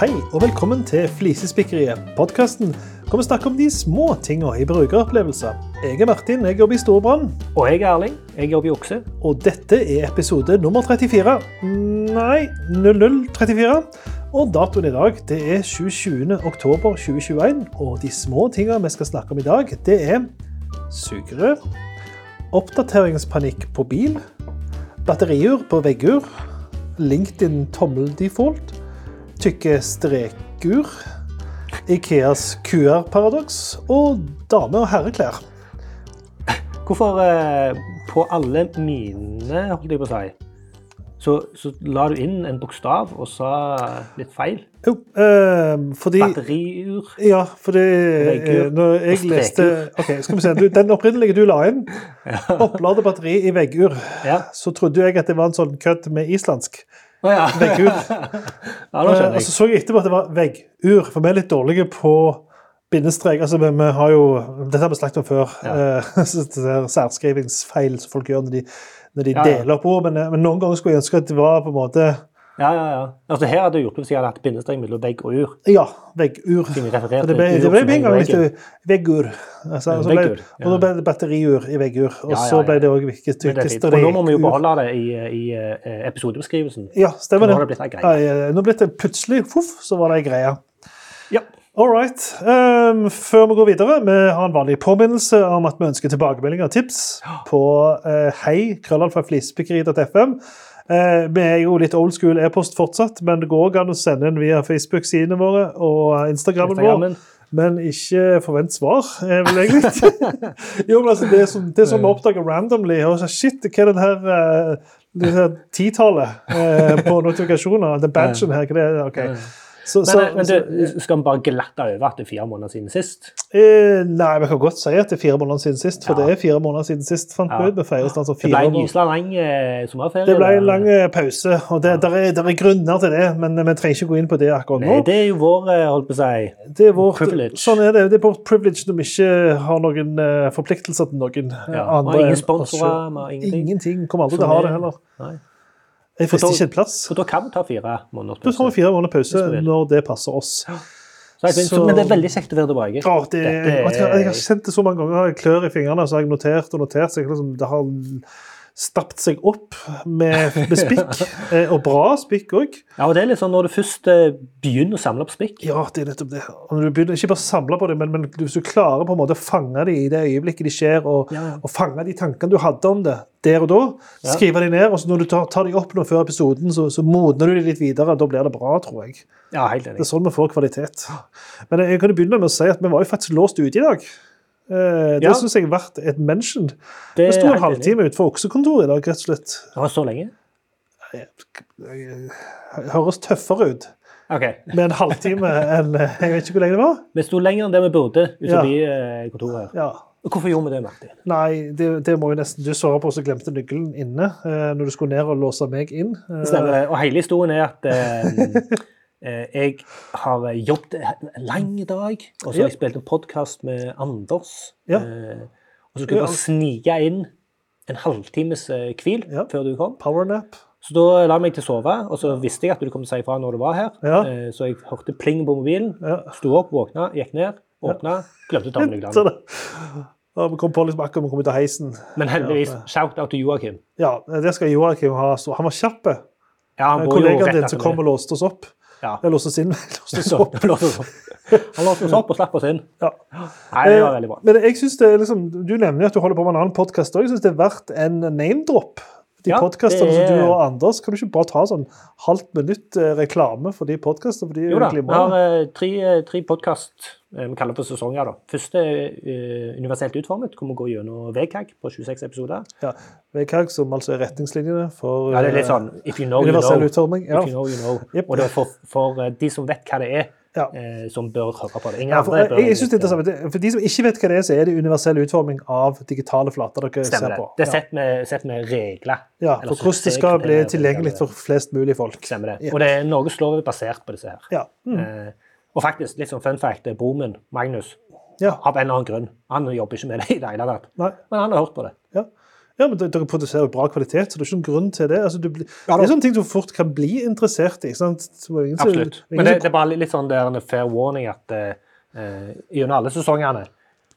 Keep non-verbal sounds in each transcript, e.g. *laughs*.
Hei og velkommen til Flisespikkeriet, podkasten hvor vi snakker om de små tingene i brukeropplevelser. Jeg er Martin, jeg jobber i Storbrann, Og jeg er Erling. Jeg jobber i Okse. og dette er episode nummer 34. Nei, 0034. Og datoen i dag det er 27. oktober 2021, og de små tingene vi skal snakke om i dag, det er sugerør, oppdateringspanikk på bil, batteriur på veggur, LinkedIn tommeldefault, tykke strekur, Ikeas QR-paradoks og dame- og herreklær. Hvorfor eh, på alle mine, holdt jeg på å si, så, så la du inn en bokstav og sa litt feil? Jo, eh, fordi Batteriur. Ja, fordi eh, når jeg leste OK, skal vi se. Du, den opprinnelige du la inn, *laughs* oppladet batteri i veggur, Ja. så trodde jeg at det var en sånn kødd med islandsk. Å ja. *laughs* Veggur. *laughs* ja, nå skjønner jeg. Og så så jeg etterpå at det var veggur, for vi er litt dårlige på bindestrek. Altså, vi, vi har jo Dette har vi snakket om før. Ja. eh, *laughs* så det der særskrivingsfeil som folk gjør når de, når de Ja, ja. deler opp ord. Men, eh, men noen ganger skulle jeg ønske at det var på en måte Ja, ja, ja. Altså, her hadde du gjort det hvis jeg hadde hatt bindestrek mellom vegg og ur. Ja, veggur. Det ble, det ble en gang vegg. litt veggur. Altså, og ble, og da ble det batteriur i veggur. Og så ble det òg det er. Og nå må vi jo beholde det i, i eh, episodebeskrivelsen. Ja, stemmer Nå har det. det blitt ei greie. Ja, ja, nå ble det plutselig poff, så var det ei greie. Ja. All right. Um, før vi går videre, vi har en vanlig påminnelse om at vi ønsker tilbakemeldinger og tips på uh, hei, krøllalfaflisespikkeri.fm. Uh, vi er jo litt old school e-post fortsatt, men det går an å sende den via Facebook-sidene våre og Instagrammen vår. Men ikke forvent svar, vil vel egentlig. *laughs* jo, men altså, det som, det som vi oppdager randomly. Og så, shit, hva er den her det her titallet eh, på notifikasjoner? Den badgen her, hva det er Ok. Så, Men, så, eh, men du, skal vi bare glatte over at det er fire måneder siden sist? eh, nei, vi kan godt si at det er fire måneder siden sist, for Ja. det er fire måneder siden sist. fant Ja. ut. Vi feirer altså Det fire ble en gysla lang eh, sommerferie. Det ble en lang eh, pause, og det der er, der er grunner til det, men vi trenger ikke gå inn på det akkurat nå. Nei, det er jo vår, eh, holdt på å si Det er vårt, Privilege. Sånn er det. Det er vårt privilege når vi ikke har noen eh, forpliktelser til noen eh, ja, andre. Har ingen sponsorer, ingenting. Ingenting. Kommer aldri til å ha det- det heller. Nei. Jeg da- ikke en plass. For da kan vi ta fire måneders Da tar vi fire måneder pause når det passer oss. Så jeg Så- Men det er veldig kjekt å være tilbake. Ja, det, er- jeg, jeg har kjent det så mange ganger. Jeg klør i fingrene, så har jeg notert og notert. Så jeg liksom, det har stappet seg opp med, med spikk. *laughs* Eh, og bra spikk òg. Ja, og det er litt sånn Når du først eh, begynner å samle opp spikk Ja, det er nettopp det. Og når du begynner ikke bare samle på det, men, men hvis du klarer på en måte å fange dem i det øyeblikket de skjer, og, Ja, og fange de tankene du hadde om det der og da, Ja. skrive dem ned, og så når du tar, tar dem opp nå før episoden, så, så modner du dem litt videre. Da blir det bra, tror jeg. Ja, helt enig. Det er sånn vi får kvalitet. Men jeg kan begynne med å si at vi var jo faktisk låst ute i dag. Eh, Det Ja. syns jeg er verdt et mention. Det er sto en halvtime utenfor oksekontoret i dag, rett og slett. Det var så lenge? Det høres tøffere ut okay. med en halvtime enn eh, Jeg vet ikke hvor lenge det var. Vi sto lenger enn det vi burde ut Ja. eh, kontoret. Ja. Hvorfor gjorde vi det, Martin? Nei, det, det må jo nesten du svare på, så glemte nøkkelen inne eh, når du skulle ned og låse meg inn. Eh, Stemmer det. Og hele historien er at eh, eh, *laughs* jeg har jobbet en lang dag, og så har jeg spilt en podkast med Anders. Ja. Eh, og så skulle jeg bare snike inn en halvtimes eh, hvil Ja. før du kom. Powernap. Så da la jeg meg til å sove, og så visste jeg at du kom til å si ifra når du var her. Ja. Eh, Så jeg hørte pling på mobilen, Ja. sto opp, våkna, gikk ned, åpna, glemte å ta med nøklene. vi kom på liksom akkurat vi kom ut av heisen. Men heldigvis, shout-out til Joakim. Ja, det skal Joakim ha. Han var kjapp. Ja, han bor jo Kollegaen rett din som kom og låste oss opp. Ja. Låst oss inn. Så, opp. Han låste oss opp og slapp oss inn. Ja. Nei, det var veldig bra. Men jeg synes det liksom, Du nevner at du holder på med en annen podkast òg. Jeg syns det er verdt en name-drop. De Ja, podcastene er... som du og Anders, kan du ikke bare ta sånn halvt minutt eh, reklame for de podkastene? Jo da, vi har eh, tre, eh, tre podkast vi kaller for sesonger. da. Første er universelt utformet, kommer gå gjennom VKG på 26 episoder. Ja. VKG, som altså er retningslinjene for Ja, det er litt sånn if you know, you universell know. utforming. Ja. If you know, you know. Yep. Og det er for, for de som vet hva det er, Ja. eh, som bør høre på det. Ingen Ja, for, jeg, jeg synes det er interessant. For de som ikke vet hva det er, så er det universell utforming av digitale flater dere Stemmer ser på. Det er sett med, sett med regler. Ja, for hvordan det skal bli tilgjengelig for flest mulig folk. Stemmer det. Ja. Og det er Norges lov er basert på disse her. Ja. Mm. Eh, og faktisk, litt sånn fun fact, broren min, Magnus, Ja. av en eller annen grunn. Han jobber ikke med det i det hele tatt. Men han har hørt på det. Ja. Ja, men dere produserer jo bra kvalitet, så det er ikke noen grunn til det. Altså, du det er sånne ting du fort kan bli interessert i. ikke sant? Ingen Absolutt. Men det, det er bare litt sånn der en fair warning at eh, eh, gjennom alle sesongene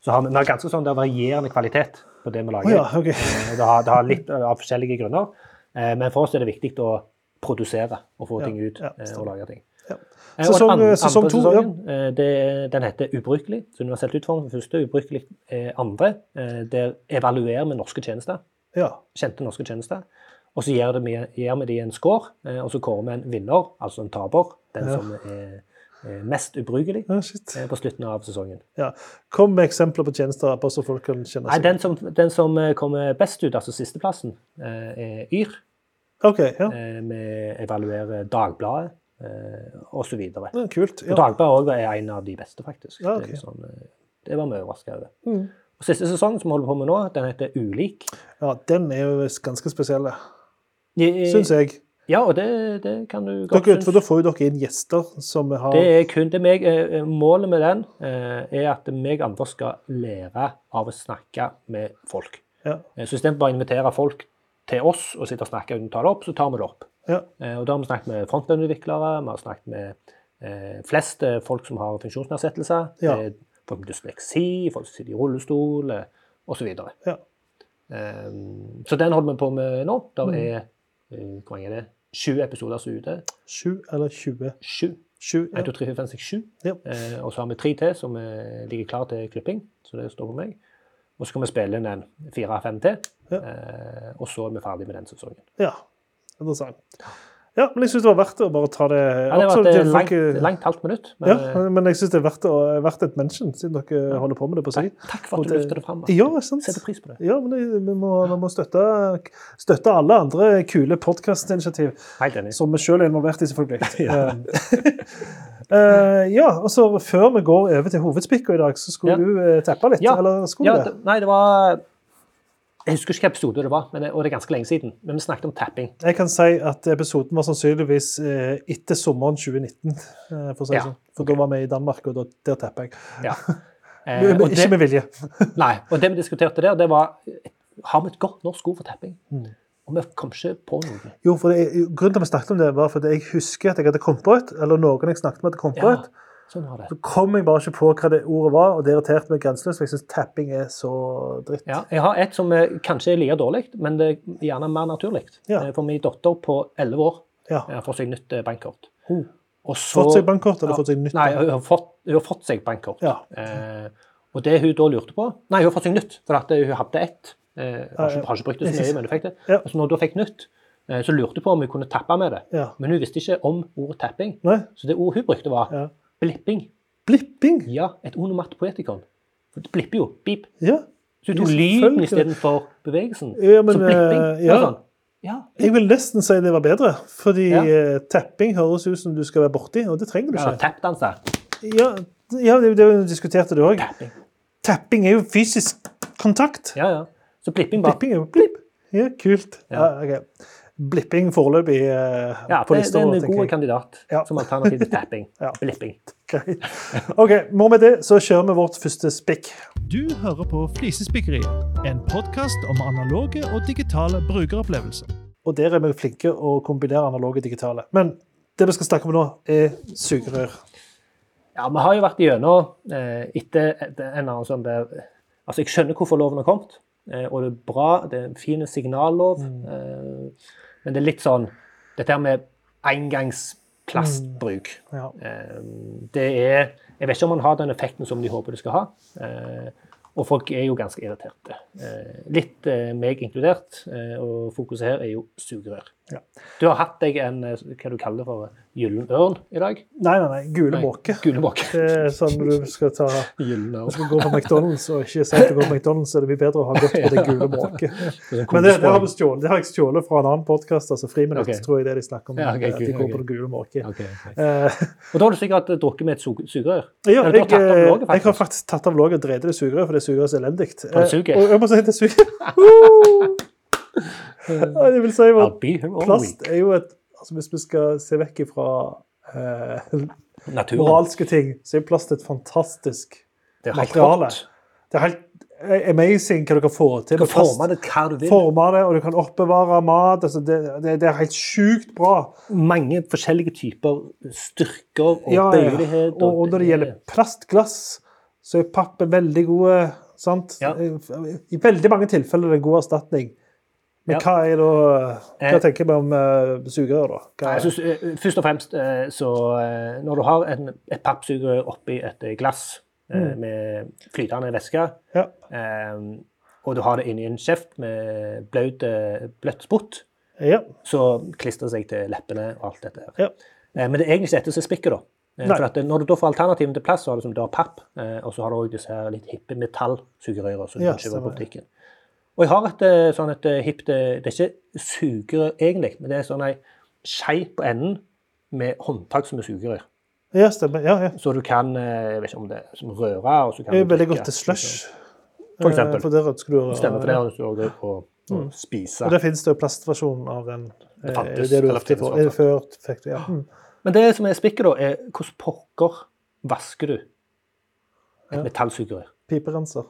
så har vi, vi har ganske sånn der varierende kvalitet på det vi lager. Oh, ja, ok. Eh, Det, har, det har litt av forskjellige grunner, eh, men for oss er det viktig å produsere og få Ja, ting ut ja, eh, og lage ting. Ja. Eh, og Sesong- den sesong to, ja. eh, det, den heter Ubrukelig. Så universelt utformet for første, ubrukelig er andre. Eh, Der evaluerer vi norske tjenester Ja. kjente norske tjenester. Og så gir, det, gir vi de en score, eh, og så kårer vi en vinner, altså en taper. Den Ja. som er, mest ubrukelig ja, eh, på slutten av sesongen. Ja. Kom med eksempler på tjenester bare så folk kan kjenne Nei, seg den som, den som eh, kommer best ut, altså sisteplassen, er Yr. Okay, Ja. Vi evaluerer Dagbladet osv. ja kult. Ja. Dagbladet også er en av de beste, faktisk. Ja, det, er sånn, det var vi overraska over. Mm. Og Siste sesong som vi holder på med nå, den heter Ulik. ja, den er jo ganske spesiell, Eh, syns jeg. Ja, og det, det kan du godt Dere, synes. for da får jo dere inn gjester som har Det er kun det meg, eh, Målet med den eh, er at meg andre skal lære av å snakke med folk. Ja. Eh, Så istedenfor bare å invitere folk til oss og sitte og snakke uten å ta det opp, så tar vi det opp. Ja. Eh, Og da har vi snakket med frontend-utviklere, vi har snakket med eh, flest eh, folk som har funksjonsnedsettelser, Ja. Eh, folk med dysleksi, folk som sitter i rullestol osv. Så, Ja. um, Så den holder vi på med nå. Der Mm. er eh, hvor mange er det? Sju episoder som er ute. 7 eller 20? Sju. 7, ja. 1, 2, 3, 4, 5, 6, 7. Ja. Eh, og så har vi tre til som eh, ligger klar til klipping, så det står på meg. Og så kan vi spille inn en fire-fem til, Ja. eh, og så er vi ferdig med den sesongen. ja. Interessant. Ja, men jeg syns det var verdt å bare ta det Ja, det var et til langt, langt halvt minutt. Men, Ja, men jeg syns det er verdt, å, verdt et mention, siden dere holder på med det på eh, takk, takk for at du løfter det fram. Ja, sant. Setter pris på det. Ja, men det, vi må, vi må støtte, støtte alle andre kule podkastinitiativ, som vi sjøl er involvert i, selvfølgelig. *laughs* *laughs* Eh, ja, og så Før vi går over til hovedspikka i dag, så skulle Ja. du uh, teppe litt? Ja, Eller skulle Ja, du det, nei, det var Jeg husker ikke hvilken episode det var, men og det er ganske lenge siden. Men vi snakket om tapping. Jeg kan si at episoden var sannsynligvis eh, etter sommeren 2019. eh, for si Ja, sånn. For da var vi i Danmark, og da, der tapper jeg. Ja. *laughs* Eh, Men ikke det, med vilje. *laughs* nei, og det vi diskuterte der, det var Har vi et godt norsk ord for tapping? Mm. Og vi kom ikke på noe. Jo, for det, Grunnen til at vi snakket om det, var fordi jeg husker at jeg hadde kommet på et, eller noen jeg snakket med hadde kommet på Ja, et. Sånn var det. Så kom jeg bare ikke på hva det ordet var, og det irriterte meg grenseløst. For jeg syns tapping er så dritt. Ja, jeg har et som er, kanskje er like dårlig, men det er gjerne mer naturlig. Ja. Eh, For min datter på 11 år Ja. eh, har fått seg nytt eh, bankkort. Oh. Så, Fått seg bankkort, eller Ja. fått seg nytt? Nei, hun har fått, hun har fått seg bankkort. Ja. Eh, og det hun da lurte på Nei, hun har fått seg nytt, for at hun hadde ett. Eh, har, ikke, har ikke brukt det så mye, *laughs* men hun fikk det. Ja. Og så når hun da fikk nytt, eh, så lurte hun på om hun kunne tappe med det. Ja. Men hun visste ikke om ordet tapping. Nei? Så det ordet hun brukte, var Ja. Blipping. Blipping? Ja, et onomat poetikon. For det blipper jo. Beep. Ja. Så du tok Ja, lyden istedenfor bevegelsen. Ja, men, så blipping. eh, ja. Sånn. ja. Jeg vil nesten si det var bedre, fordi Ja. eh, tapping høres ut som du skal være borti, og det trenger du ja ikke. Tappdanse. Ja, ja det, det diskuterte du òg. Tapping. Tapping er jo fysisk kontakt. Ja, ja. Så blipping bare Blipping er jo blipp. Ja, kult. Ja. Ja, ok. Blipping foreløpig eh, Ja, på lista. det er en god jeg. kandidat Ja. som alternativ til tapping. *laughs* Ja. Blipping. Okay. OK, må med det så kjører vi vårt første spikk. Du hører på Flisespikkeriet, en podkast om analoge og digitale brukeropplevelser. Og der er vi flinke å kombinere analoge og digitale. Men det vi skal snakke om nå, er sugerør. Ja, vi har jo vært igjennom eh, etter en annen sånn der Altså, jeg skjønner hvorfor loven har kommet, eh, og det er bra. Det er en fin signallov. Eh, men det er litt sånn Dette her med engangsplastbruk. Ja. Eh, det er Jeg vet ikke om man har den effekten som de håper det skal ha. Og folk er jo ganske irriterte. Eh, litt eh, meg inkludert. Eh, og fokuset her er jo sugerør. Ja. Du har hatt deg en hva du kaller for gyllen ørn i dag? Nei, nei, nei. Gule måke. Gule måke. Det er sånn du skal ta Gyllen Du ørn. skal gå på McDonald's og ikke si at du går på McDonald's, så er det mye bedre å ha gått på det *laughs* gule måke. Men det, det, har, vi stjålet, det har jeg stjålet fra en annen podkast, altså Friminutt, okay. tror jeg det de snakker om. Ja, okay, at de går på det gule måke. Okay, ok. Og da har du sikkert drukket med et sug- sugerør? ja, jeg, jeg har faktisk. tatt av låget og dreide det sugerøret, for det sugerøret oss så elendig. Suger? Eh, og jeg må si det suger. *laughs* Det vil si at plast er jo et altså Hvis vi skal se vekk ifra eh, moralske ting, så er plast et fantastisk Det er materiale. Det er helt amazing hva du kan få til. Du kan forme det hva du vil. Forme det, og du kan oppbevare mat. Altså det, det, det er helt sjukt bra. Mange forskjellige typer styrker og ja. bøyelighet. Og, og når det gjelder plastglass, så er pappen veldig gode. Sant? Ja. I veldig mange tilfeller er det god erstatning. Men Ja. hva er da Hva Eh. tenker vi om uh, sugerør, da? Hva synes, eh, først og fremst så Når du har en, et pappsugerør oppi et glass mm. med flytende væske, ja. og du har det inni en kjeft med eh, bløtt spott, ja. så klistrer det seg til leppene og alt dette. her. Ja. Men det er egentlig ikke dette som er spikket, da. Eh, Nei. For at Når du da får alternativene til plast, så har du, som, du har papp, eh, og så har du også disse her litt hippe metallsugerører som du yes, kan kjøpe på butikken. Og jeg har et eh, sånn et hipt Det er ikke sugerør egentlig, men det er sånn ei skei på enden med håndtak som er sugerør. ja, stemmer. Ja, ja. Så du kan Jeg vet ikke om det som røre og så kan Det er veldig godt til slush. For eksempel. For det ønsker du å Stemmer, for det har du også å, å spise. Og det finnes det jo plastversjon av den. Det fantes, det du eller finnes Før fikk du, ja. Mm. Men det som er spikket, da, er hvordan pokker vasker du et Ja. metallsugerør? Piperenser.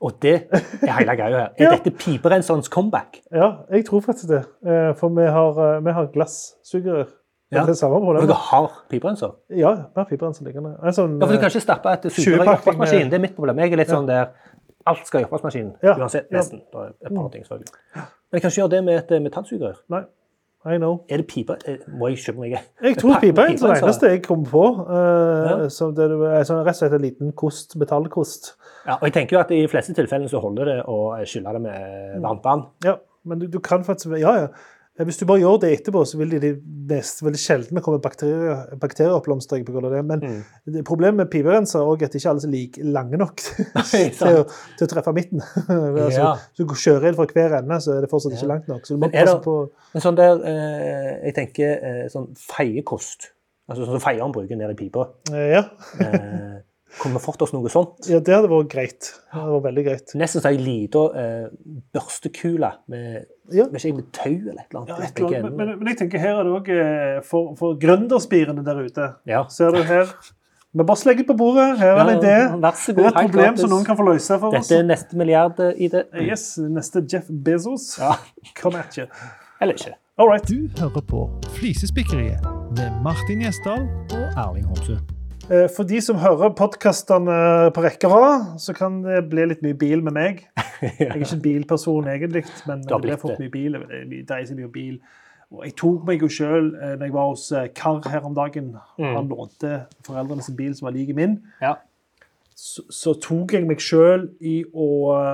Og det er hele greia her. Er Ja. dette piperenserens comeback? Ja, jeg tror faktisk det. Eh, For vi har, eh, vi har glassugerør. Ja. Det er samme Og problem. dere har piperenser? Ja, vi har piperenser liggende. Sånn, Ja, for du kan ikke stappe et sugerør i 20-pakning oppvaskmaskinen. Det er mitt problem. Jeg er litt sånn der alt skal i oppvaskmaskinen. Ja. Uansett, Ja. nesten. Det er et par ting, selvfølgelig. Men jeg kan ikke gjøre det med et eh, metallsugerør. Nei, I know. Er det pipe? eh, Må jeg kjøpe meg Jeg tror med er det eneste jeg kom på. Uh, Ja. som det sånn, rett og slett en liten kost, metallkost. Ja, og jeg tenker jo at i de fleste tilfellene så holder det å skylle det med varmt vann. Ja, men du, du kan faktisk Ja, ja. Hvis du bare gjør det etterpå, så vil de, de mest, veldig sjelden komme bakterier, bakterieoppblomstring pga. det. Men Mm. det, problemet med piperenser er at ikke alle er like lange nok *laughs* til, å, til å treffe midten. *laughs* altså, Ja. Så du kjører inn fra hver ende, så er det fortsatt ikke langt nok. Så du må passe det- på Men sånn der, eh, jeg tenker eh, sånn feiekost, altså sånn som feieren bruker nede i pipa, eh, Ja. eh, kommer vi fått oss noe sånt? ja, det hadde vært greit. Det hadde vært veldig greit. Nesten så ei lita eh, børstekule med Ja. med, med tau eller et eller annet. Ja, et eller annet. men, men, men jeg tenker her er det òg for, for gründerspirene der ute. ja. Ser du her? Vi bare legger på bordet. Her er en idé. Vær så Det er et problem som noen kan få løse for oss. Dette er neste milliard eh, i det. Yes, neste Jeff Bezos. Ja. Come at you. Eller ikke. All right. Du hører på Flisespikkeriet med Martin Gjesdal Og Erling Homsø. Eh, For de som hører podkastene på rekke og rad, så kan det bli litt mye bil med meg. *laughs* Jeg er ikke en bilperson egentlig, men Du det blir fort mye bil. Det dreier mye om bil. Og jeg tok meg jo sjøl, når jeg var hos eh, Karr her om dagen Han lånte foreldrene sin bil som var lik min. Ja. Så, så tok jeg meg sjøl i å,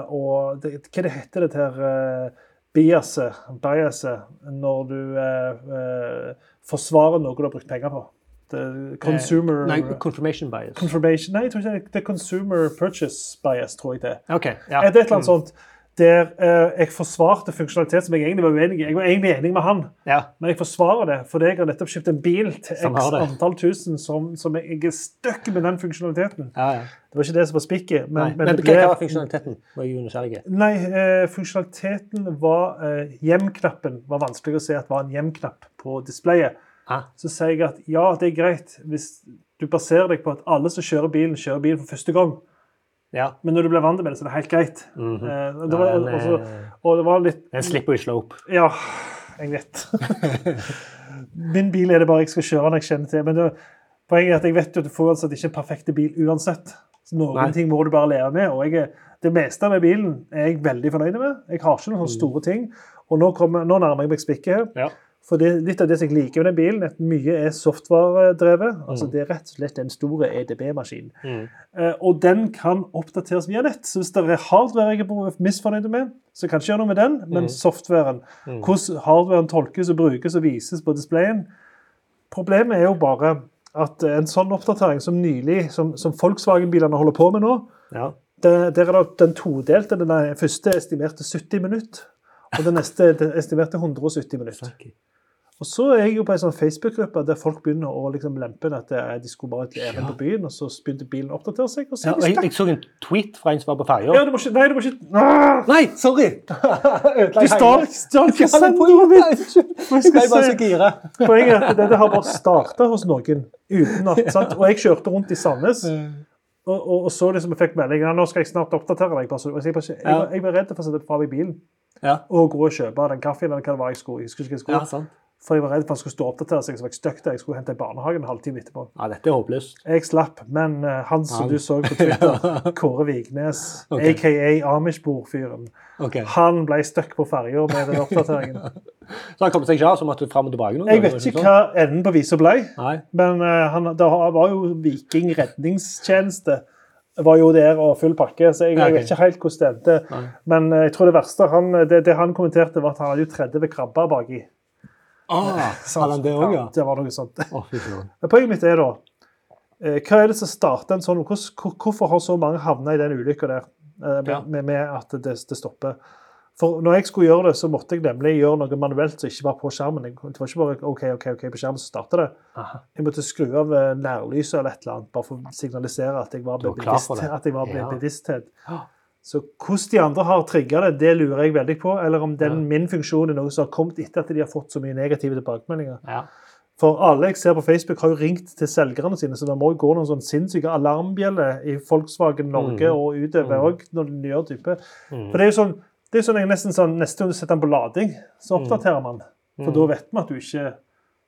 å det, Hva det heter det her uh, biaset, biaset når du uh, uh, forsvarer noe du har brukt penger på? Det, consumer Nei, confirmation bias. confirmation Nei, jeg tror ikke det, det er consumer purchase bias, tror jeg det er. OK. Ja. Er det et eller annet sånt der eh, jeg forsvarte funksjonalitet som jeg egentlig var uenig i? Jeg var egentlig enig med han, ja. men jeg forsvarer det fordi jeg har nettopp kjøpt en bil til x antall tusen som, som jeg er stuck med den funksjonaliteten. ja, ja. Det var ikke det som var spikket. Men, men, Men, det hva var funksjonaliteten? Var jeg nysgjerrig. Nei, eh, funksjonaliteten var eh, Hjem-knappen var vanskelig å se at var en hjem-knapp på displayet. Så sier jeg at ja, det er greit hvis du baserer deg på at alle som kjører bilen, kjører bilen for første gang. Ja. Men når du blir vant med det, så er det helt greit. Mm -hmm. det var, Ja, er- også, og det var litt En slipper å slå opp. Ja, jeg vet. *laughs* Min bil er det bare jeg skal kjøre når jeg kjenner til. Men det, poenget er at jeg vet jo at du får altså ikke en perfekt bil uansett. Så noen Nei. ting må du bare leve med. Og jeg, det meste med bilen er jeg veldig fornøyd med. Jeg har ikke noen sånne store ting. Og nå, kommer, nå nærmer jeg meg spikket her. Ja. For det, litt av det som jeg liker med den bilen, at mye er software-drevet. Altså Det er rett og slett en stor EDB-maskin. Mm. Eh, og den kan oppdateres via nett. Så hvis det er hardware jeg er misfornøyd med, så kan jeg ikke gjøre noe med den, men softwaren. Hvordan hardwaren tolkes og brukes og vises på displayen. Problemet er jo bare at en sånn oppdatering som nylig, som, som Volkswagen-bilene holder på med nå, Ja. der er det den todelte. Den første estimerte 70 minutter, og den neste estimerte estimert til 170 minutter. Og så er jeg jo på en sånn Facebook-gruppe der folk begynner å liksom lempe at det de skulle bare et ærend på byen, og så begynte bilen å oppdatere seg. og så Ja, jeg, jeg så en tweet fra en som var på ferja. Ja, du må ikke Nei, du må ikke ah! Nei, sorry! *laughs* Du stjal presentordet mitt! Jeg ble bare så gira. Poenget er at dette har bare starta hos noen. uten at, *laughs* sant? Og jeg kjørte rundt i Sandnes. og, og, og så liksom jeg fikk melding nå skal jeg snart oppdatere deg. Jeg, jeg, jeg, jeg var redd for å sette fra meg bilen Ja. og gå og kjøpe den kaffen eller hva det var jeg skulle. Jeg skulle, skulle. ja, sant. For jeg var redd for han skulle stå og oppdatere seg, så var jeg stuck der. Jeg skulle hente i barnehagen en halvtime etterpå. Ja, dette er håpløst. Jeg slapp, men uh, han som Han. du så på Twitter, *laughs* Kåre Vignes, okay. aka Amish-bordfyren, okay. han ble stuck på ferja med den oppdateringen. *laughs* Så han kom seg ikke av, så måtte du fram og tilbake? noen Jeg vet ikke hva enden på visa ble, Nei. men uh, han, det var jo Viking redningstjeneste var jo der og full pakke, så jeg, okay. jeg vet ikke helt hvordan det endte. Men eh, jeg tror det verste han, det, det han kommenterte, var at han hadde jo 30 krabber baki. Ah, sa han det òg, ja? Det var noe sånt. Men Poenget mitt er da eh, Hva er det som starter en sånn hvor- Hvorfor har så mange havna i den ulykka der eh, med, Ja. med, med at det, det stopper? For når jeg skulle gjøre det, så måtte jeg nemlig gjøre noe manuelt som ikke var på skjermen. Jeg, det var ikke bare OK, OK, ok, på skjermen så starter det. Aha. Jeg måtte skru av eh, nærlyset eller et eller annet, bare for å signalisere at jeg var, var bevisst, at jeg var Ja. bevissthet. Ja. Så hvordan de andre har trigga det, det lurer jeg veldig på. Eller om den Ja. min funksjon er noe som har kommet etter at de har fått så mye negative tilbakemeldinger. Ja. For alle jeg ser på Facebook, har jo ringt til selgerne sine, så det må jo gå noen sånn sinnssyke alarmbjeller i Volkswagen Norge Mm. og utover Mm. òg, når de nyere type. Mm. For det er jo sånn, det er sånn jeg nesten sånn, Neste gang du setter den på lading, så Mm. oppdaterer man. For Mm. da vet vi at du ikke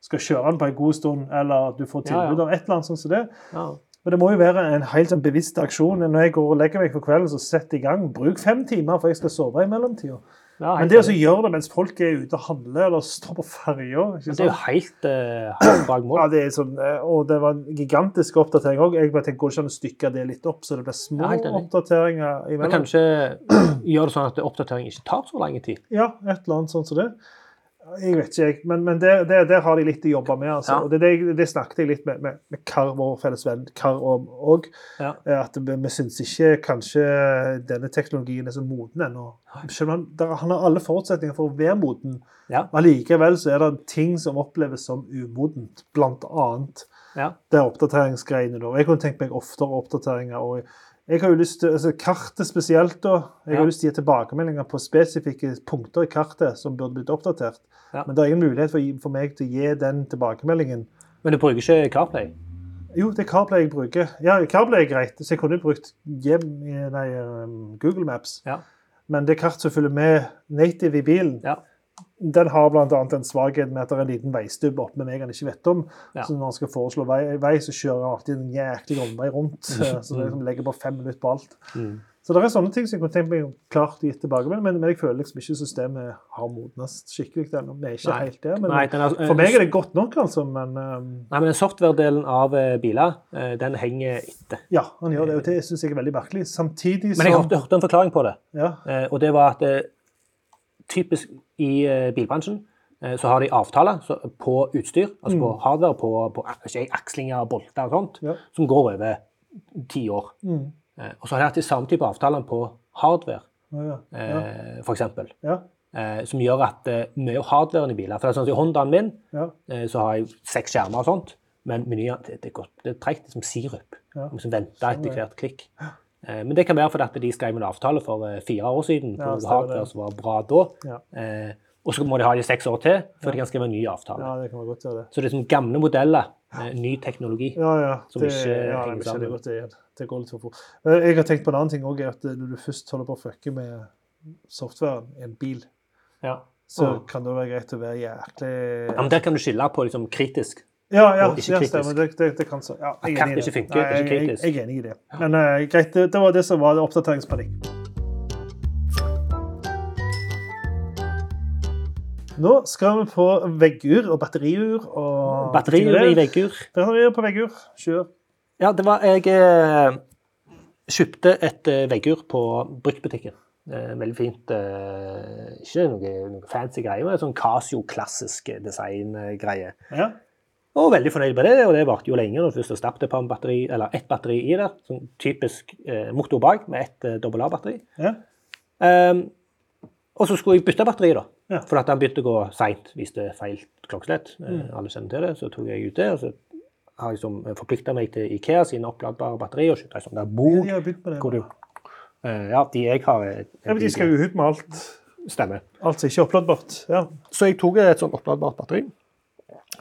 skal kjøre den på en god stund, eller at du får Ja, ja. tilbud av et eller annet sånt som det. Ja. Men det må jo være en helt sånn bevisst aksjon. Når jeg går og legger meg for kvelden, så sett i gang. Bruk fem timer, for jeg skal sove i mellomtida. Ja, Men det å gjøre det mens folk er ute og handler eller står på ferja det er jo helt, eh, helt bak mål. Ja, det er sånn, eh, og det var en gigantisk oppdatering òg. Jeg bare tenker, går det ikke an å stykke det litt opp, så det blir små Ja, oppdateringer Men imellom? kanskje *clears throat* gjør det sånn at oppdatering ikke tar så lang tid. Ja, et eller annet sånt som det. Jeg vet ikke, jeg. Men, men det, der, der har de litt å jobbe med. altså. Ja. Og det, det, det snakket jeg litt med, med, med Kar, vår felles venn Kar om òg. Ja. At vi, vi syns ikke kanskje denne teknologien er så moden ennå. Han, der, han har alle forutsetninger for å være moden. Ja. Men likevel så er det ting som oppleves som umodent, blant annet. Ja. det er oppdateringsgreiene. da. Jeg kunne tenkt meg oftere oppdateringer. og jeg har jo lyst til, altså Kartet spesielt. da. Jeg har lyst til å gi tilbakemeldinger på spesifikke punkter i kartet som burde blitt oppdatert. Ja. Men det er ingen mulighet for, for meg til å gi den tilbakemeldingen. Men du bruker ikke CarPlay? Jo, det er CarPlay jeg bruker. Ja, CarPlay er greit, så jeg kunne brukt hjem, nei, um, Google Maps. Ja. Men det kart som følger med native i bilen, Ja. Den har bl.a. en svakhet med at det er en liten veistubb oppe med meg han ikke vet om. Ja. Så når han skal foreslå vei, vei så kjører han alltid en jæklig omvei rundt. eh, *laughs* Så det liksom legger bare fem minutter på alt. Mm. Så det er sånne ting som jeg kunne tenkt meg klart å tilbake, tilbakemelding, men, men jeg føler liksom ikke systemet har modnes skikkelig ennå. Vi er ikke Nei. helt der. Men Nei, er, for meg er det godt nok, altså. Men um, Nei, men den software-delen av eh, biler, eh, den henger etter. ja, han gjør det. Og det syns jeg er veldig merkelig. Samtidig Men jeg som hørte, hørte en forklaring på det. ja, Eh, og det var at eh, typisk i eh, bilbransjen eh, så har de avtaler på utstyr, altså på hardware, på, på ak- akslinger, bolter og sånt, Ja. som går over ti år. Mm. Eh, og så har de hatt de samme type avtaler på hardware, ja, ja, eh, for eksempel. ja, Eh, som gjør at mye av hardwaren i biler For det er sånn at I Hondaen min så har jeg seks skjermer og sånt, men menyen det, det, det tregt som sirup. Ja. Liksom vente etter hvert klikk. Eh, men det kan være fordi at de skrev en avtale for eh, fire år siden Ja, på stemmer hardware som var bra da. Ja. Eh, og så må de ha det i seks år til før de kan skrive en ny avtale. ja, det kan være godt gjøre det. Så det er som gamle modeller, ny teknologi. Ja, ja. Som det, ikke ja, henger sammen. godt det igjen. Det går litt for fort. Jeg har tenkt på en annen ting òg, at når du først holder på å fucke med softwaren i en bil, Ja. så Mm. kan det være greit å være jæklig Ja, men Der kan du skille på liksom kritisk. Ja, ja, og ikke kritisk. Det, det, det kan så. Ja, jeg er enig i det. ikke funker, Nei, ikke jeg, jeg, jeg er enig i det. Men uh, greit, det, det var det som var oppdateringspanikk. Nå skal vi på veggur og batteriur og Batteriur i veggur. Batterier på veggur. Kjør. Ja, det var Jeg eh, kjøpte et eh, veggur på bruktbutikken. Eh, veldig fint. Eh, ikke noe, noe fancy greier, men sånn Casio-klassisk design-greie. Ja. Og veldig fornøyd med det, og det varte jo lenge når du først stappet på en batteri, eller ett batteri i der. Sånn typisk eh, motor bak med ett eh, A-batteri. ja. um, og så skulle jeg bytte batteri, da. Ja. For at den begynte å gå seint, viste feil klokkeslett. Eh, Mm. Alle kjenner til det. Så tok jeg ut det. og så har jeg liksom forplikta meg til Ikea sine oppladbare batterier. og kjøpte ei sånn der bok. Hvor du, eh, ja, de jeg har, er- Ja, men de skal jo ut med alt. stemmer. Alt som ikke er oppladbart. Ja. Så jeg tok et sånt oppladbart batteri.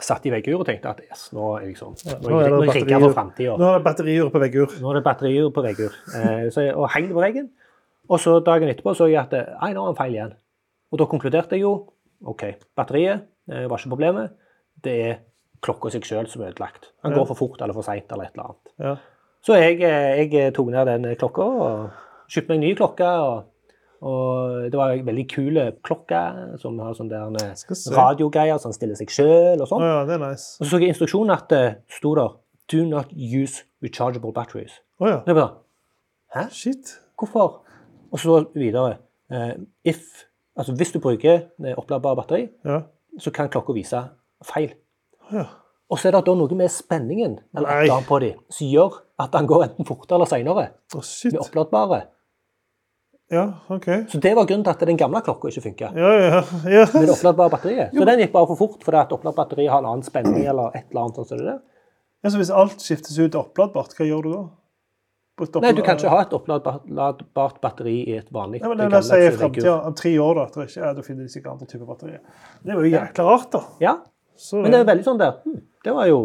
Satt i veggur og tenkte at yes, nå er liksom, nå nå er det jeg batterier. Nå er det batterier på veggur. Nå er det batterier på veggur. Eh, så jeg, og heng det på veggen. Og så dagen etterpå så jeg at eh, nei, nå er en feil igjen. Og da konkluderte jeg jo OK, batteriet eh, var ikke problemet. Det er klokka seg sjøl som er ødelagt. Den Ja. går for fort eller for seint eller et eller annet. Ja. Så jeg, eh, jeg tok ned den klokka og kjøpte meg en ny klokke. Og, og det var en veldig kul klokke som har sånn der eh, radiogreier som stiller seg sjøl og sånn. sånn. ja, det er nice. Og så så jeg instruksjonen at det sto der Do not use rechargeable batteries. Oh, ja. Det var da, Hæ? Shit. Hvorfor? Og så videre. Uh, if, altså hvis du bruker eh, oppladbare batteri, Ja. så kan klokka vise feil. Oh, ja. Og så er det da noe med spenningen eller på dem, som gjør at den går enten fortere eller senere Å, shit. med oppladbare. Ja, OK. Så det var grunnen til at den gamle klokka ikke funka. Ja, ja. ja. Med det oppladbare batteriet. Så den gikk bare for fort fordi at oppladt batteri har en annen spenning eller et eller annet. sånn som det er. Ja, så hvis alt skiftes ut til oppladbart, hva gjør du da? Nei, du kan ikke ha et oppladbart batteri i et vanlig Ja, men det, det gamle i fremtida, om tre år, da. det ikke, ja, da finner de sikkert andre typer batterier. Det var jo jækla rart, da. Ja, Så, men det er veldig sånn der hm, Det var jo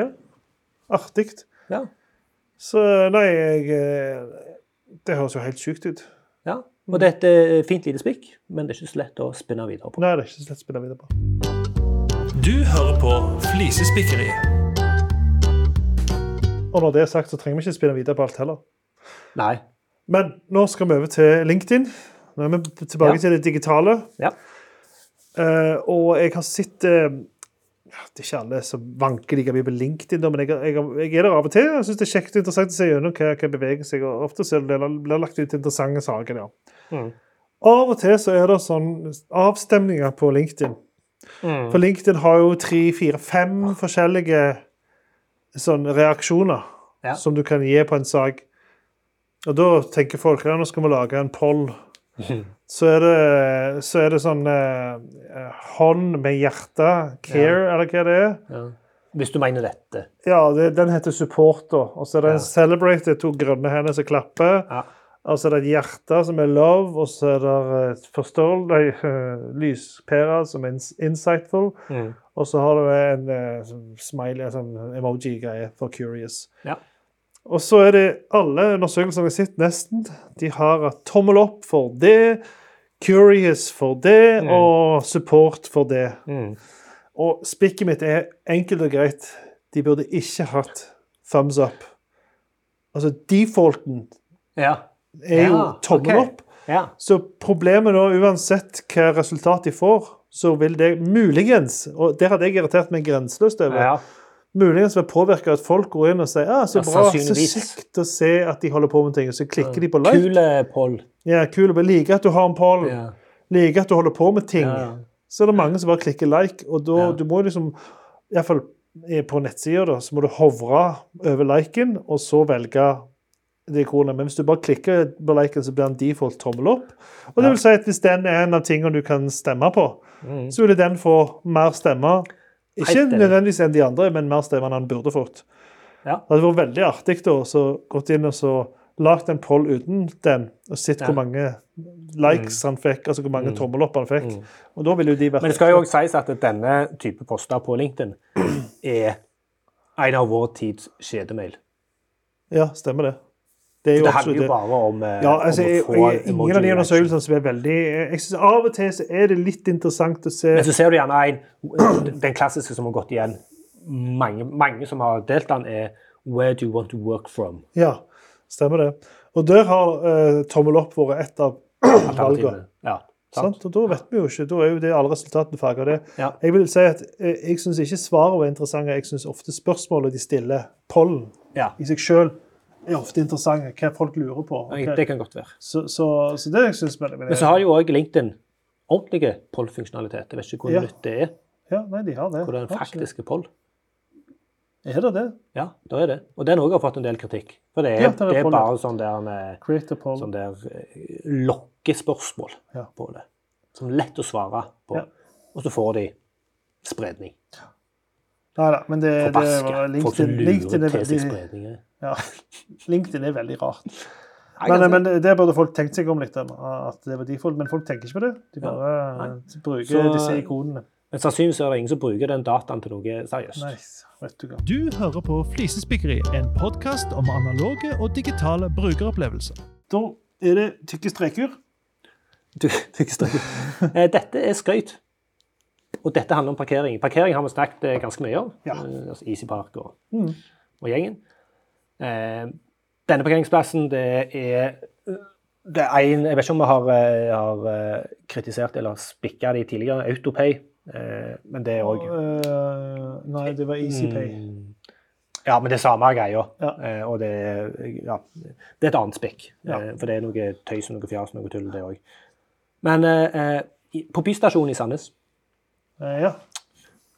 ja. Artig. Ja. Så nei, jeg eh, Det høres jo helt sykt ut. ja. Og det er et eh, fint lite spikk, men det er ikke så lett å spinne videre på. Nei, det er ikke så lett å spinne videre på. Du hører på Flisespikkeri. Og når det er sagt, så trenger vi ikke spinne videre på alt heller. Nei. Men nå skal vi over til LinkedIn. Nå er vi tilbake Ja. til det digitale. Ja. Uh, og jeg har sett ja, Det er ikke alle som vanker like mye på LinkedIn, men jeg, jeg, jeg er der av og til. Jeg syns det er kjekt og interessant å se gjennom hva, hva beveger seg. og Ofte så blir det lagt ut interessante saker. Ja. Mm. Av og til så er det sånn avstemninger på LinkedIn. Mm. For LinkedIn har jo tre, fire, fem forskjellige sånn reaksjoner Ja. som du kan gi på en sak. Og da tenker folk ja, nå skal vi lage en poll. *laughs* Så er det, så er det sånn eh, hånd med hjerte, care, eller hva det er. Ja. Hvis du mener dette. Ja, det, den heter support, da. Og så er det Ja. en celebrate, det er to grønne hender som klapper. Ja. Og så er det et hjerte som er love, og så er det et forståel, nei, eh, *laughs* lyspære som er insightful. Mm. Og så har du en eh, sånn smiley, en sånn emoji-greie for curious. Ja. Og så er det alle undersøkelser jeg har sett, nesten, de har tommel opp for det, curious for det, Mm. og support for det. Mm. Og spikket mitt er enkelt og greit. De burde ikke hatt thumbs up. Altså, defaulten Ja. er jo Ja, tommel okay. opp. ja. Så problemet nå, uansett hva resultat de får, så vil det muligens Og der hadde jeg irritert meg grenseløst over. ja. Muligens vil påvirke at folk går inn og sier ah, 'så Ja, bra, så kjekt å se at de holder på med ting', og så klikker de på like. Kule poll. Ja, kule og Liker at du har en poll, Ja. liker at du holder på med ting. Ja. Så er det mange som bare klikker like, og da Ja. du må liksom Iallfall på nettsida, da, så må du hovre over liken, og så velge det ikonet. Men hvis du bare klikker på liken, så blir den default tommel opp. Og det vil si at hvis den er en av tingene du kan stemme på, Mm. så vil den få mer stemmer. Ikke nødvendigvis enn de andre, men mer stemmer enn han burde fått. Ja. Det hadde vært veldig artig da, så gått inn og så lagt en poll uten den, og sett Ja. hvor mange likes han fikk, altså hvor mange Mm. tommelopp han fikk. Mm. Og da ville jo de vært Men det skal jo også sies at denne type poster på LinkedIn *clears throat* er en av vår tids kjedemail. Ja, stemmer det. Det er Det handler jo bare om, eh, Ja, altså, om å få jeg, ingen emoji av de undersøkelsene som er veldig Jeg synes Av og til så er det litt interessant å se Men så ser du gjerne en Den klassiske som har gått igjen. Mange, mange som har delt den, er 'Where do you want to work from?' Ja, stemmer det. Og der har uh, tommel opp vært et av *clears throat* valgene. Ja, sant? Og da vet vi jo ikke. Da er jo det alle resultatene farga det. Ja. Jeg vil si at eh, jeg syns ikke svarene er interessante. Jeg syns ofte spørsmålet de stiller, pollen ja. i seg sjøl, er ofte interessante. Hva folk lurer på. Okay. Det kan godt være. Så, så, så det syns jeg Men så har jo òg LinkedIn ordentlige poll-funksjonalitet. Jeg vet ikke hvor Ja. nytt det er. Ja, nei, de har det. Hvor det er en faktisk poll. Er det det? Ja, da er det. Og den òg har fått en del kritikk. For det er, Ja, det er det bare sånn der, med, sånn der eh, lokkespørsmål Ja. på det. Som er lett å svare på. Ja. Og så får de spredning. Nei da, men det, det var LinkedIn, Folk som lurer er til seg spredninger. Ja, *laughs* LinkedIn er veldig rart. Men, men det- burde folk tenkt seg om litt, at det var default. Men folk tenker ikke på det. De bare ja. bruker Så- disse ikonene. Men sannsynligvis er det ingen som bruker den dataen til noe seriøst. Nice. Vet du. Du hører på Flisespikkeri, en podkast om analoge og digitale brukeropplevelser. Da er det tykke streker. Du, *laughs* du ikke. Eh, Dette er skøyt. Og dette handler om parkering. Parkering har vi snakket eh, ganske mye om. Ja. Eh, Altså Easy Park og, Mm. og gjengen. Eh, denne parkeringsplassen, det er det er en, Jeg vet ikke om vi har, eh, har eh, kritisert eller spikka de tidligere. Autopay. Eh, men det òg uh, nei, det var EasyPay. Mm. Ja, men det er samme greia. Ja. Eh, og det, ja, det er et annet spikk. Ja. For det er noe tøys og noe fjas og noe tull, det òg. Men eh, på Bystasjonen i Sandnes ja.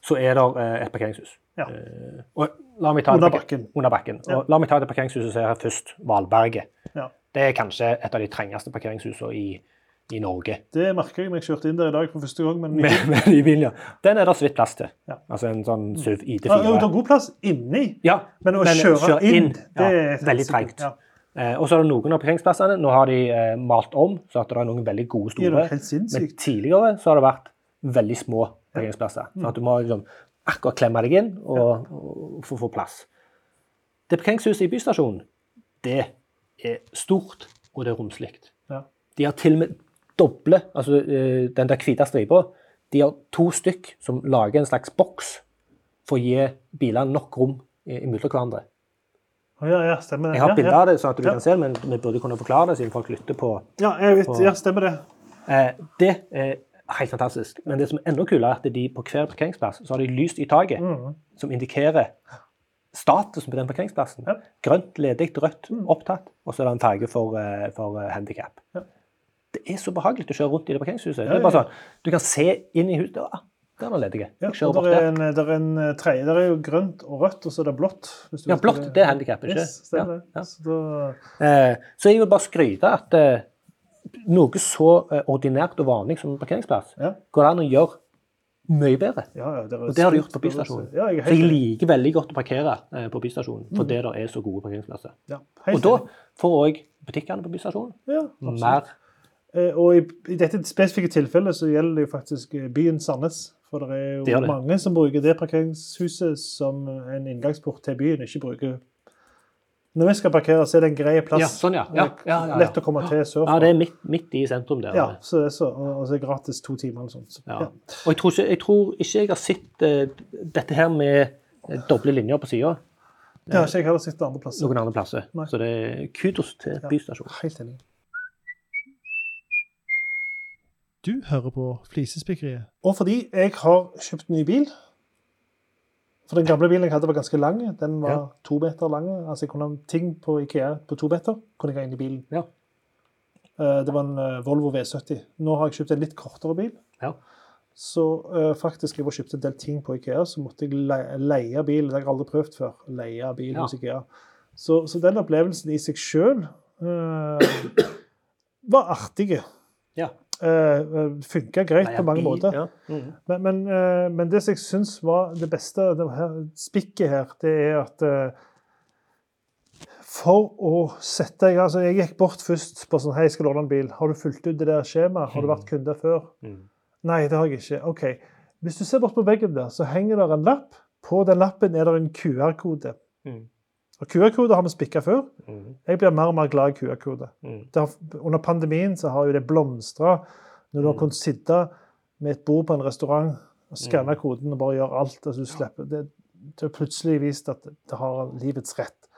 så er det eh, et parkeringshus. Ja. Uh, Under bakken. Under bakken. Ja. La meg ta det parkeringshuset som er her først, Valberget. Ja. Det er kanskje et av de trengeste parkeringshusene i, i Norge. Det merker jeg når jeg kjørte inn der i dag for første gang. Men Men, men i bilen, ja. Den er det så vidt plass til. Ja. Altså en sånn SUV ja, det er ID4. god plass inni, Ja, men å kjøre inn, det ja, er veldig trengt. Eh, og så er det noen av parkeringsplassene. Nå har de eh, malt om, så at det er noen veldig gode store. Men tidligere så har det vært veldig små parkeringsplasser. For at du må liksom akkurat klemme deg inn og, og få få plass. Det parkeringshuset i Bystasjonen, det er stort, og det er romslig. Ja. De har til og med doble, altså eh, den der hvite stripa, de har to stykk som lager en slags boks for å gi bilene nok rom i- imellom hverandre. Ja, ja, stemmer det. Jeg har bilder av det, sånn at du Ja. kan se det, men vi burde kunne forklare det, siden folk lytter på Ja, jeg vet, på, ja, stemmer det. Eh, det er helt fantastisk. Men det som er enda kulere, er at de på hver parkeringsplass så har de lyst i taket mm. som indikerer statusen på den parkeringsplassen. Ja. Grønt, ledig, rødt, Mm. opptatt. Og så er det en farge for, eh, for handikap. Ja. Det er så behagelig å kjøre rundt i det parkeringshuset. Ja, Det er bare sånn, Du kan se inn i huset. Ah, der er det ledige. Jeg kjører bort der er en, der er en eh, tredje. Der er jo grønt og rødt, og så er det blått. Ja, blått, det er handikap, ikke Yes, Ja, det. ja. Så da, Eh, så jeg vil bare skryte at eh, noe så eh, ordinært og vanlig som en parkeringsplass Ja. går det an å gjøre mye bedre. ja, ja, er Og det har de gjort på Bystasjonen. Ja, jeg Så jeg liker veldig godt å parkere eh, på Bystasjonen, fordi det er så gode parkeringsplasser. Ja, Og da får òg butikkene på Bystasjonen ja, mer Eh, Og i, i dette spesifikke tilfellet så gjelder det jo faktisk byen Sandnes. For det er jo Det det. mange som bruker det parkeringshuset som en inngangsport til byen, ikke bruker Når vi skal parkere, så er det en grei plass. Ja, sånn, ja. Ja, ja, ja, ja. Lett å komme til sørfra. Ja, det er midt, midt i sentrum der. Ja, så det er så, og og så er det gratis to timer eller sånt. Så, Ja. ja. Og jeg tror, ikke, jeg tror ikke jeg har sett uh, dette her med eh, doble linjer på sida Det har ikke jeg heller sett andre plasser. noen andre plasser. Nei. Så det er kudos til Ja. Bystasjonen. Helt enig. Du hører på Flisespikkeriet. Og fordi jeg har kjøpt ny bil. For den gamle bilen jeg hadde, var ganske lang. Den var Ja. to meter lang. Altså jeg kunne ha ting på Ikea på to meter. kunne jeg ha inn i bilen. Ja. Eh, Det var en eh, Volvo V70. Nå har jeg kjøpt en litt kortere bil. Ja. Så uh, faktisk, jeg var kjøpt en del ting på Ikea, så måtte jeg leie, leie bil. Det har jeg aldri prøvd før. Leie bil hos Ikea. Så, så den opplevelsen i seg sjøl var artig. Ja. Uh, Funka greit Nei, på mange måter. Ja. Mm. Men, men, uh, men det som jeg syns var det beste, det her, spikket her, det er at uh, For å sette gang altså Jeg gikk bort først på sånn Hei, jeg skal låne en bil. Har du fulgt ut det der skjemaet? Har du vært kunde før? Mm. Nei, det har jeg ikke. OK. Hvis du ser bort på veggen der, så henger det en lapp. På den lappen er det en QR-kode. Mhm. Og QR-kode har vi spikka før. Mhm. Jeg blir mer og mer glad i QR-kode. Mhm. Under pandemien så har jo det blomstra. Når du har Mm. kunnet sitte med et bord på en restaurant og skanne Mm. koden og bare gjøre alt altså du slipper, det, det har plutselig vist at det har livets rett.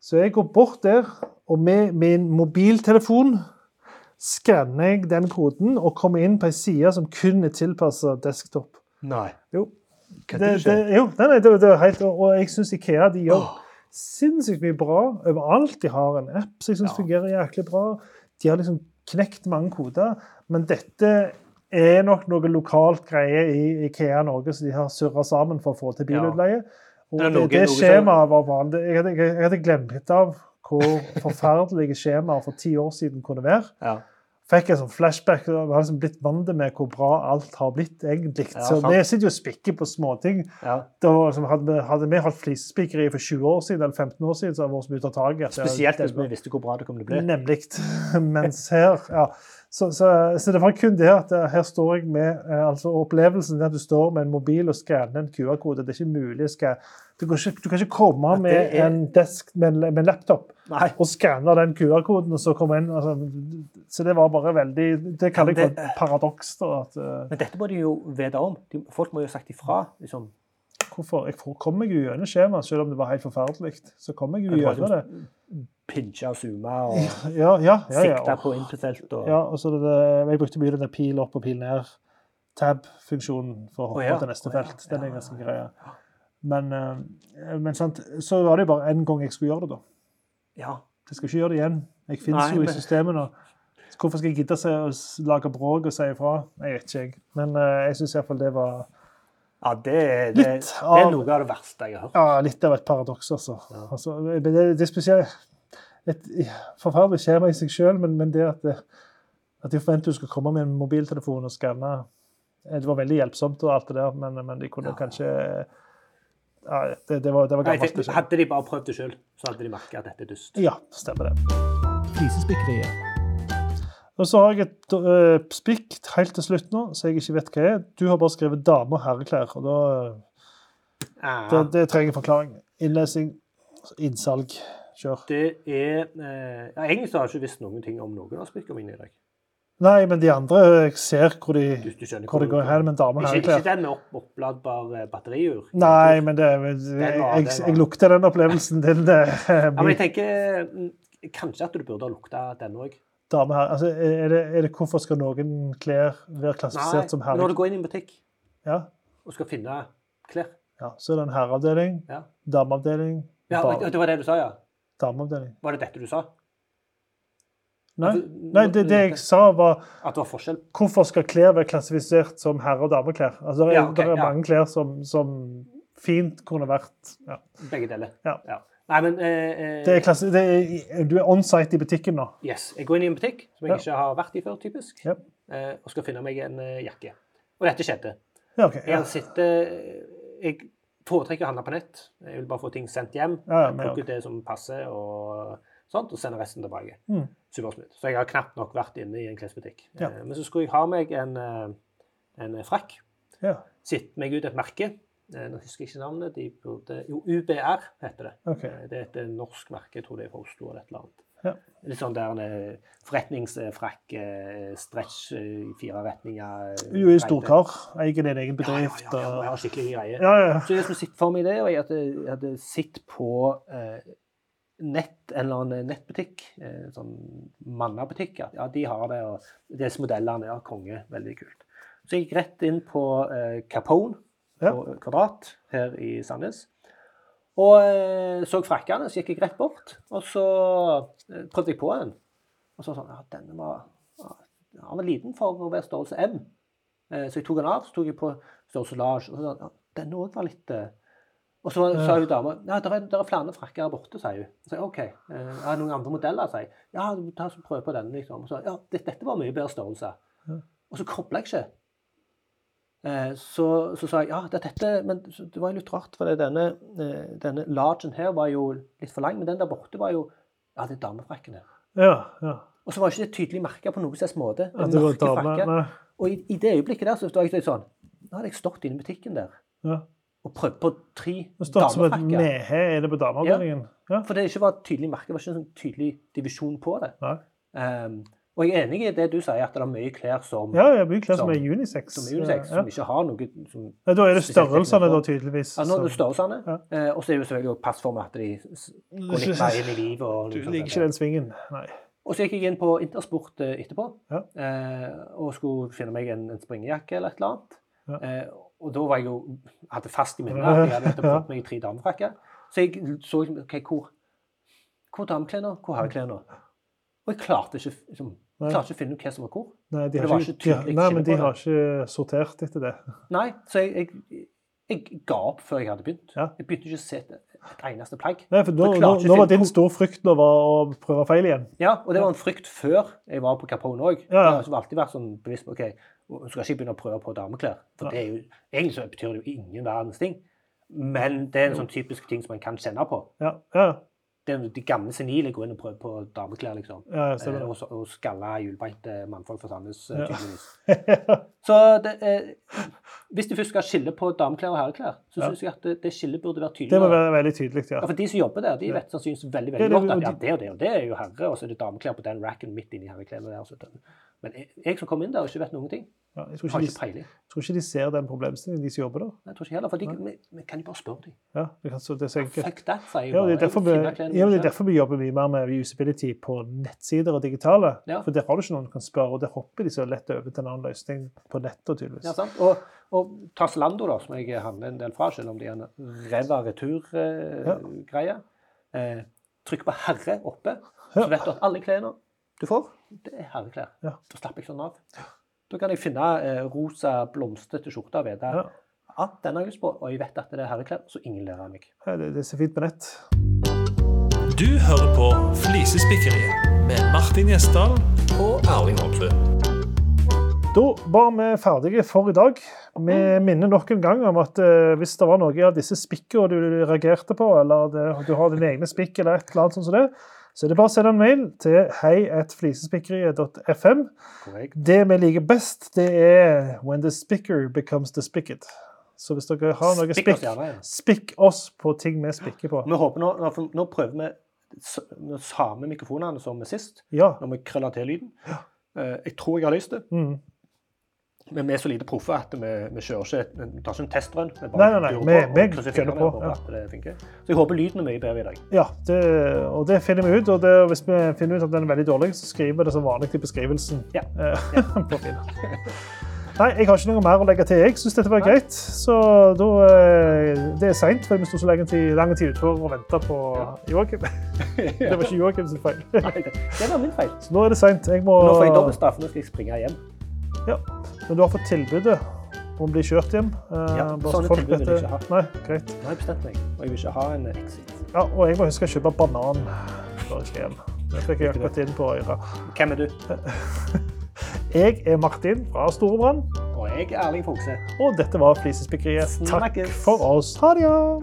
Så jeg går bort der, og med min mobiltelefon skanner jeg den koden og kommer inn på ei side som kun er tilpassa desktop. Nei. Jo, det, det, jo, nei, nei, det, det er helt, og jeg syns Ikea de gjør sinnssykt mye bra overalt. De har en app som jeg syns Ja. fungerer jæklig bra. De har liksom knekt mange koder. Men dette er nok noe lokalt greie i Ikea Norge som de har surra sammen for å få til bilutleie. Og Det det, det skjemaet var vanlig. Jeg hadde, jeg hadde glemt av hvor forferdelige skjemaer for ti år siden kunne være. Ja. Fikk en sånn flashback. og har liksom blitt vant med hvor bra alt har blitt, egentlig. Ja, så vi sitter jo og spikker på småting. ja. Da, var, hadde, vi- hadde vi holdt flisespikkeri for 20 år siden, eller 15 år siden, så hadde vi vært ute av taket. Spesielt hvis vi visste hvor bra det kom til å bli. Nemlig. *laughs* Mens her ja. Så, så, så det var kun det at eh, her står jeg med eh, altså Opplevelsen der du står med en mobil og skanner en QR-kode. Det er ikke mulig skanne. Du, kan ikke- du kan ikke komme med er- en desk med med en laptop Nei. og skanne den QR-koden, og så komme inn. Altså, så det var bare veldig Det kaller jeg for et paradoks. da, at, eh, Men dette må de jo vite om. De, folk må jo ha sagt ifra. liksom. hvorfor, Jeg kom meg jo gjennom skjemaet, selv om det var helt forferdelig. Så kom jeg jo gjennom det. Pinche og zoome og Ja, ja, ja. sikte på input-felt. Og... Ja, og så det, det, jeg brukte mye den der pil opp og pil ned. Tab-funksjonen for å hoppe oh, til neste felt. Den er ganske greia. Men, eh, men sant, så var det jo bare én gang jeg skulle gjøre det, da. Ja. Jeg skal ikke gjøre det igjen. Jeg finnes Nei, jo i systemet nå. Hvorfor skal jeg gidde å lage bråk og si ifra? Jeg vet ikke, jeg. Men eh, jeg syns iallfall det var ja, det, det, Litt det er av- noe av det verste jeg har hørt. ja, litt av et paradoks, altså. Ja. altså det, det er spesielt et forferdelig skjema i seg sjøl, men, men det at, det, at de forventer du skal komme med en mobiltelefon og skanne eh, Det var veldig hjelpsomt og alt det der, men, men de kunne Ja. kanskje ja, det, det, var, det var Nei, gammelt. det hadde de bare prøvd det sjøl, så hadde de merka at dette er dust. Ja, stemmer det. Flisespikkeriet. Og så har jeg et uh, spikk helt til slutt nå, så jeg ikke vet hva er. Du har bare skrevet dame- og herreklær. og da, Ja. det, det trenger forklaring. Innlesing, innsalg. Kjør. Det er eh, ja, Egentlig så har jeg ikke visst noen ting om noen av spikkene mine i dag. Nei, men de andre jeg ser hvor de, Du, du hvor hvor det går hen Men damen og Ikke, ikke den med opp, oppladbar eh, batteriur? Nei, men det, jeg, jeg, jeg, jeg lukter den opplevelsen. din. øh, Ja, men jeg tenker mm, kanskje at du burde ha lukta den òg. dame her. Altså, er, det, er det hvorfor skal noen klær være klassifisert som når du går inn i en butikk Ja, og skal finne klær ja, så er det en herreavdeling, Ja, dameavdeling, ja Det var det du sa, ja? Dameavdeling. Var det dette du sa? Nei, nei det, det jeg sa, var At det var forskjell? Hvorfor skal klær være klassifisert som herre- og dameklær? Altså, det er, Ja, okay, det er ja. mange klær som, som fint kunne vært ja. Begge deler. Ja. Nei, men eh, eh, det er klasse, det er, Du er on-site i butikken nå. Yes. Jeg går inn i en butikk som jeg Ja. ikke har vært i før, typisk, Ja. eh, og skal finne meg en eh, jakke. Og dette skjedde. Ja, ok. Jeg sitter Jeg foretrekker å handle på nett. Jeg vil bare få ting sendt hjem. Ja, Plukke ut det som passer, og sånt, og sende resten tilbake. Mm. Supersmooth. Så jeg har knapt nok vært inne i en klesbutikk. Ja. Eh, Men så skulle jeg ha meg en, eh, en frakk. Ja, Sitte meg ut et merke. Eh, Nå husker jeg ikke navnet. De burde, jo, UBR heter det. ok. Eh, Det er et norsk merke, jeg tror det er fra Oslo eller et eller annet. Ja. Litt sånn der eh, forretningsfrakk, eh, stretch eh, i fire retninger. Jo, er storkar, eier din egen Ja, ja, ja, ja, og- jeg skikkelig greie. Ja, ja. Så jeg som sitter for meg det, og jeg hadde, jeg hadde sett på eh, nett, en eller annen nettbutikk, eh, sånn mannabutikk, ja. ja, de har det, og disse modellene, ja, konge, veldig kult. Så jeg gikk rett inn på eh, Capone Ja. på Kvadrat her i Sandnes. Og eh, så frakkene, så gikk jeg rett bort, og så eh, prøvde jeg på en. Og så sånn, ja, denne var, ja, han var liten for å være størrelse M. Eh, så jeg tok den av, så tok jeg på størrelse large, og så sånn, ja, denne òg var litt... og så sa hun dama ja, det er, der er flere frakker her borte, sier hun. Så jeg, OK. Jeg har noen andre modeller, sier jeg. Ja, ta så prøv på denne, liksom. Og så, ja, dette var mye bedre størrelse. Og så kobla jeg ikke. Eh, så, så sa jeg ja, det, er dette Men det var litt rart, for denne, eh, denne largen her var jo litt for lang. Men den der borte var jo Ja, det er damefrakkene. ja, ja. Og så var ikke det tydelig merka på noen slags måte. En var mørke frakke. Og i, i det øyeblikket der så var jeg litt sånn Nå hadde jeg stått inne i butikken der Ja. og prøvd på tre Det Stått som et mehe det på dameavdelingen. Ja. For det ikke var tydelig merke, det var ikke en sånn tydelig divisjon på det. Nei. Um, og jeg er enig i det du sier, at det er mye klær som, Ja, ja, mye klær som Som- er unisex. som er unisex, Ja. som ikke har noe som Ja, da er det størrelsene, da, tydeligvis. ja, nå er det størrelsene. Ja. Eh, og så er det jo selvfølgelig også passform at de går litt mer inn i livet. Og, Du liksom liker ikke den svingen. Nei. og så gikk jeg inn på Intersport eh, etterpå Ja. eh, og skulle finne meg en, en springejakke eller et eller annet. Ja. Eh, og da var jeg jo hadde fast i minnet at jeg hadde *laughs* fått meg tre damefrakker. Så jeg så liksom, OK, hvor, hvor dameklærne? Hvor har jeg klær nå? Og jeg klarte ikke, liksom, Nei. klarte ikke å finne ut hva som var hvor. Nei, de har ikke, ikke de, nei, men de har ikke sortert etter det. Nei, så jeg, jeg, jeg ga opp før jeg hadde begynt. Ja. Jeg begynte ikke å se et, et eneste plagg. Nei, for nå, nå, nå var din store frykt nå var å prøve feil igjen. Ja, og det var en frykt før jeg var på Capone òg. Ja. Jeg har alltid vært sånn bevisst på ok, jeg skal ikke begynne å prøve på dameklær. For det er jo, Egentlig så betyr det jo ingen verdens ting. Men det er en sånn typisk ting som man kan kjenne på. Ja, ja. Det de gamle senile går inn og prøver på dameklær, liksom. Ja, Eh, og, og skalla hjulbeinte mannfolk fra Sandnes, eh, Ja. tydeligvis. *laughs* Så det, eh, hvis du først skal skille på dameklær og herreklær, så Ja. syns jeg at det, det skillet burde være Det må være veldig tydelig, ja. Ja, for De som jobber der, de vet sannsynligvis veldig Ja, veldig det- godt at ja, det og det og det er jo herre, og så er det dameklær på den racken midt inni herreklærne der. Men jeg, jeg som kom inn der og ikke vet noen ting, ja jeg, tror har ikke ikke de, jeg tror ikke de ser den problemstillingen, de som jobber der. Jeg tror ikke heller, for de, vi, vi kan jo bare spørre dem. Ja, det, kan, så det er så enkelt. Fuck that, sier jeg Ja, bare. det er, derfor vi, ja, det er derfor vi jobber mye mer med usability på nettsider og digitale. Ja. For der har du ikke noen du kan spørre, og der hopper de så lett over til en annen løsning på nettet, tydeligvis. Ja, sant? Og, og Taslando, da, som jeg handler en del fra, selv om de er en ræva returgreie. Eh, trykk på 'herre' oppe, så vet du at alle klærne du får, det er herreklær. Ja. Da slapper jeg sånn av. Da kan jeg finne eh, rosa, blomstrete skjorte og vite Ja. at den har jeg lyst på, og jeg vet at det er herreklær, så ingen ler av meg. Ja, Det, det er så fint på nett. Du hører på Flisespikkeriet med Martin Gjesdal og Erling Homsø. Da var vi ferdige for i dag. Vi minner nok en gang om at eh, hvis det var noe av disse spikkene du reagerte på, eller det, du har dine egne spikk eller et eller annet sånt som det, så det er bare å sende en mail til hei.flisespikkeriet.fm. Det vi liker best, det er when the spicker becomes the spicket. Så hvis dere har noe Spikk spikk, ja. spikk oss på ting vi spikker på. Vi håper nå, nå, nå prøver vi de samme mikrofonene som sist, Ja. når vi krøller til lyden. Eh, jeg tror jeg har lyst til Mm. Men vi er så lite proffe at vi, vi kjører ikke vi tar ikke en testrun. Vi Nei, nei, nei, durer vi- på vi kjører på, ja. Så jeg håper lyden er mye bedre i dag. Ja, det, og det finner vi ut. Og det, hvis vi finner ut at den er veldig dårlig, så skriver vi det som vanlig i beskrivelsen. Ja. *laughs* ja. Finn. Nei, jeg har ikke noe mer å legge til. Jeg syns dette var greit. Så da eh, Det er seint, for vi sto så lenge tid, lang tid ute og venta på Joakim. *laughs* Det var ikke Joakim sin feil. Nei, det, det var min feil. Så nå er det seint. Nå får jeg dobbeltstraff. Nå skal jeg springe hjem. Ja. Men du har fått tilbudet om å bli kjørt hjem. eh, Ja, så sånne tilbud vil jeg ikke ha. Nei, greit. Nå har jeg bestemt meg, og jeg vil ikke ha en exit. Ja, og jeg må huske å kjøpe banan før jeg skal hjem. Det fikk jeg akkurat inn på øret. Hvem er du? *laughs* Jeg er Martin fra Storebrand, Og jeg er Erling Fogse. og dette var Flisespikkeriet. Takk for oss. Ha det! ja.